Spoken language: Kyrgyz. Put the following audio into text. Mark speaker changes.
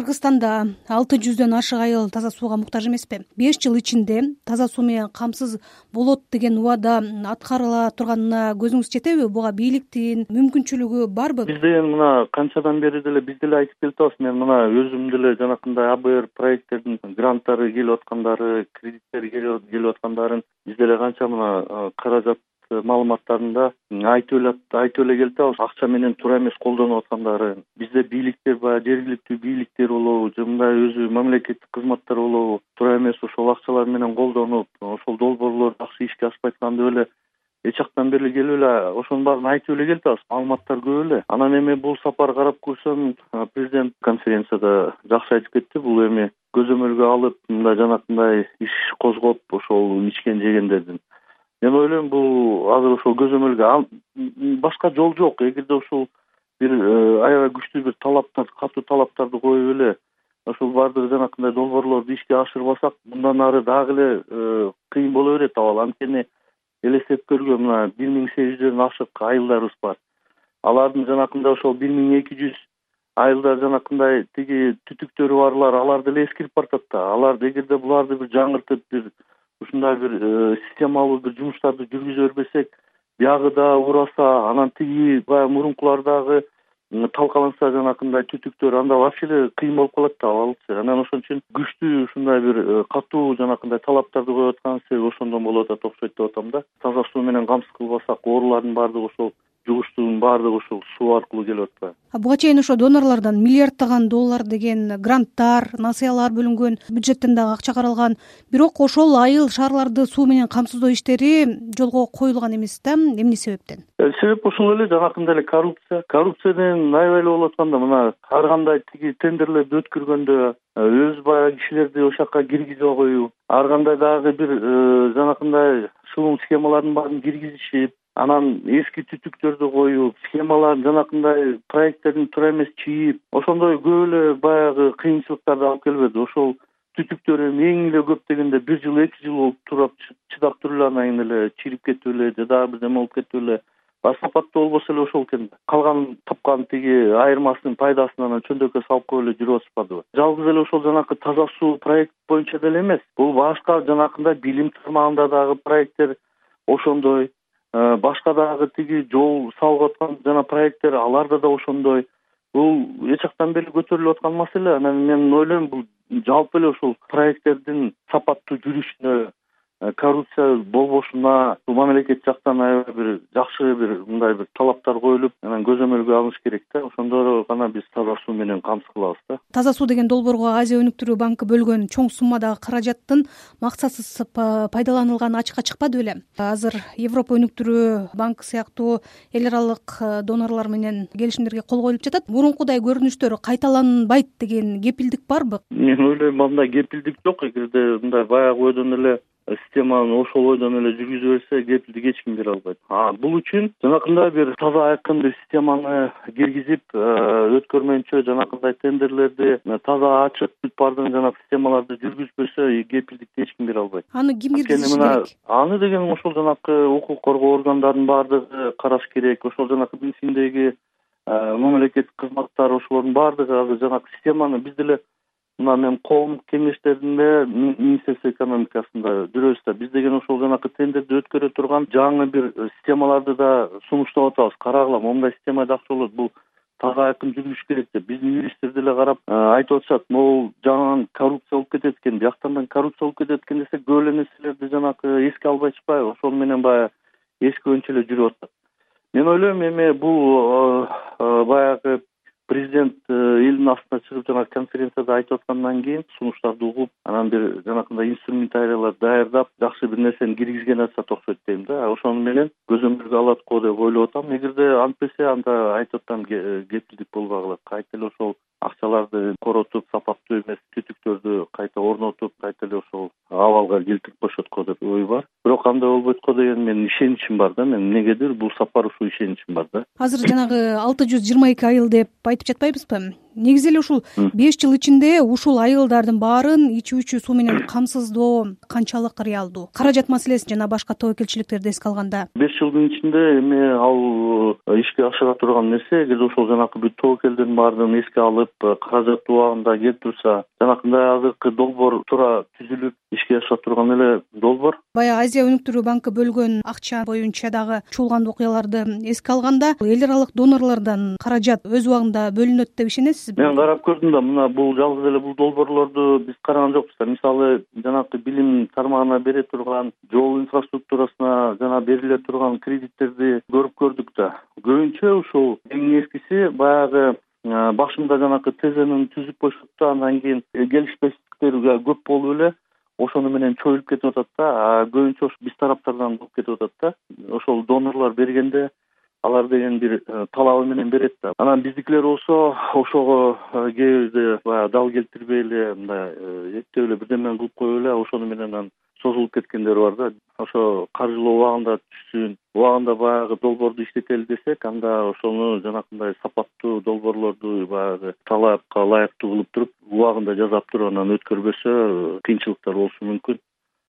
Speaker 1: кыргызстанда алты жүздөн ашык айыл таза сууга муктаж эмеспи. Беш жыл ичинде таза суу менен камсыз болот деген убада аткарыла турганына көзүңүз жетеби? Буга бийликтин мүмкүнчүлүгү барбы?
Speaker 2: Биз деген мына канчадан бери деле биз деле айтып келип атабыз. Мен мына өзүм деле жанакындай абр проекттердин гранттары келип аткандары кредиттери келип аткандарын биз деле канча мына каражат маалыматтарында айтып эле айтып эле келатабыз акча менен туура эмес колдонуп аткандарын бизде бийликтер баягы жергиликтүү бийликтер болобу же мындай өзү мамлекеттик кызматтар болобу туура эмес ошол акчалар менен колдонуп ошол долбоорлор жакшы ишке ашпай аткан деп эле эч жактан бери келип эле ошонун баарын айтып эле келатабыз маалыматтар көп эле. Анан эми бул сапар карап көрсөм президент конференцияда жакшы айтып кетти бул эми көзөмөлгө алып мындай жанакындай иш козгоп ошол ичкен жегендердин мен ойлойм бул азыр ошол көзөмөлгө башка жол жок. Эгерде ушул бир э, аябай күчтүү бир талаптар катуу талаптарды коюп эле ошол баардык жанакындай долбоорлорду ишке ашырбасак мындан ары дагы эле э, кыйын боло берет абал. Анткени элестетип көргүлө мына бир миң сегиз жүздөн ашык айылдарыбыз бар. Алардын жанакындай ошол бир миң эки жүз айылдар жанакындай тиги түтүктөрү барлар алар деле эскирип баратат да. Алар эгерде буларды бир жаңыртып бир ушундай бир э, системалуу бир жумуштарды жүргүзө бербесек биягы дагы ураса анан тиги баягы мурункулар дагы талкаланса жанакындай түтүктөр анда вообще эле кыйын болуп калат да абалчы анан ошон үчүн күчтүү ушундай бир э, катуу жанакындай талаптарды коюп атканын себеби ошондон болуп атат окшойт деп атам да. Таза суу менен камсыз кылбасак оорулардын баардыгы ошол жугуштугунун баардыгы ушул суу аркылуу келип атпайбы?
Speaker 1: Буга чейин ошо донорлордон миллиарддаган доллар деген гранттар насыялар бөлүнгөн бюджеттен дагы акча каралган. Бирок ошол айыл шаарларды суу менен камсыздоо иштери жолго коюлган эмес да эмне себептен?
Speaker 2: Э, себеп ушул эле жанакындай эле коррупция. Коррупция деген аябай эле болуп аткан да мына ар кандай тиги тендерлерди өткөргөндө э, өз баягы кишилерди ошол жака киргизбей коюу ар кандай дагы бир э, жанакындай шуун схемалардын баарын киргизишип анан эски түтүктөрдү коюп схемаларын жанакындай проекттерин туура эмес чийип ошондой көп эле баягы кыйынчылыктарды алып келбеди. Ошол түтүктөр эми эң эле көп дегенде бир жыл эки жыл болуп турап чыдап туруп эле анан кийин эле чирип кетип эле же дагы бирдеме болуп кетип эле. Баягы сапаттуу болбосо эле ошол экен да. Калган тапкан тиги айырмасынын пайдасын анан чөндөккө салып коюп эле жүрүп атышпадыбы. Жалгыз эле ошол жанакы таза суу проект боюнча деле эмес. Бул башка жанакындай билим тармагында дагы проекттер ошондой башка дагы тиги жол салып аткан жана проекттер аларда да ошондой. Бул эч жактан бери көтөрүлүп аткан маселе. Анан мен ойлойм бул жалпы эле ушул проекттердин сапаттуу жүрүшүнө Э, коррупция болбошуна бул мамлекет жактан аябай бир жакшы бир мындай бир талаптар коюлуп анан көзөмөлгө алыныш керек да. Ошондо гана биз таза суу менен камсыз кылабыз да.
Speaker 1: Таза суу деген долбоорго азия өнүктүрүү банкы бөлгөн чоң суммадагы каражаттын максатсыз пайдаланылганы ачыкка чыкпады беле. Азыр европа өнүктүрүү банкы сыяктуу эл аралык э, донорлор менен келишимдерге кол коюлуп жатат. Мурункудай көрүнүштөр кайталанбайт деген кепилдик барбы?
Speaker 2: Мен ойлойм мындай кепилдик жок. Эгерде мындай баягы бойдон эле системаны ошол бойдон эле жүргүзө берсе кепилдик эч ким бере албайт. Бул үчүн жанакындай бир таза айкын бир системаны киргизип э, өткөрмөйүнчө жанакындай тендерлерди таза ачык бүт баардыгын жанагы системаларды жүргүзбөсө кепилдикти эч ким бере албайт.
Speaker 1: Аны ким киргизиши керек?
Speaker 2: аны деген ошол жанакы укук коргоо органдарынын баардыгы караш керек ошол жанакы бенсиндеги э, мамлекеттик кызматтар ошолордун баардыгы азыр жанакы системаны биз деле мына мен коомдук кеңештеринде министерство экономикасында жүрөбүз да биз деген ошол жанакы тендерди өткөрө турган жаңы бир системаларды да сунуштап атабыз карагыла моундай система жакшы болот бул таза айкын жүрүш керек деп. Биздин юристтер деле карап э, айтып атышат могул жагынан коррупция болуп кетет экен бияктан коррупция болуп кетет экен десек көп эле нерселерди жанакы эске албай атышпайбы ошол менен баягы эскибөйүнчө эле жүрүп атат. Мен ойлойм эми бул э, э, баягы президент э, элдин астына чыгып жанагы конференцияда айтып аткандан кийин сунуштарды угуп анан бир жанакындай инструментариялар даярдап жакшы бир нерсени киргизген атышат окшойт дейм да. Ошону менен көзөмөлгө алат го деп ойлоп атам. Эгерде антпесе анда айтып атам э, кепилдик болбой калат кайта эле ошол акчаларды коротуп сапаттуу эмес түтүктөрдү кайта орнотуп кайта эле ошол абалга келтирип коюшат го деп ой бар. Бирок андай болбойт го деген менин ишеничим бар да мен эмнегедир бул сапар ушул ишеничим бар да.
Speaker 1: Азыр жанагы алты жүз жыйырма эки айыл деп айтып жатпайбызбы негизи эле ушул беш жыл ичинде ушул айылдардын баарын ичүүчү суу менен камсыздоо канчалык реалдуу каражат маселесин жана башка тобокелчиликтерди эске алганда.
Speaker 2: Беш жылдын ичинде эми ал э, ишке ашыра турган нерсе эгерде ошол жанакы бүт тобокелдердин баарын эске алып э, каражатты убагында келип турса жанакындай азыркы долбоор туура түзүлүп ишке аша турган эле долбоор.
Speaker 1: Баягы азия өнүктүрүү банкы бөлгөн акча боюнча дагы чуулган окуяларды эске алганда эл аралык донорлордон каражат өз убагында бөлүнөт деп ишенесизби
Speaker 2: мен карап көрдүм да мына бул жалгыз эле бул долбоорлорду биз караган жокпуз да. Мисалы жанакы билим тармагына бере турган жол инфраструктурасына жана бериле турган кредиттерди көрүп көрдүк да. Көбүнчө ушул эң эскиси баягы башында жанакы тзнын түзүп коюшат да андан кийин келишпестиктер көп болуп эле ошону менен чоюлуп кетип атат да. Көбүнчө ошо биз тараптардан болуп кетип атат да. Ошол донорлор бергенде алар деген бир э, талабы менен берет да. Анан биздикилер болсо ошого э, кээ бирде баягы дал келтирбей эле мындай э, эптеп эле бирдемени кылып коюп эле ошону менен анан созулуп кеткендер бар да. Ошо каржылоо убагында түшсүн убагында баягы долбоорду иштетели десек анда ошону жанакындай сапаттуу долбоорлорду баягы талапка ылайыктуу кылып туруп убагында жасап туруп анан өткөрбөсө кыйынчылыктар болушу мүмкүн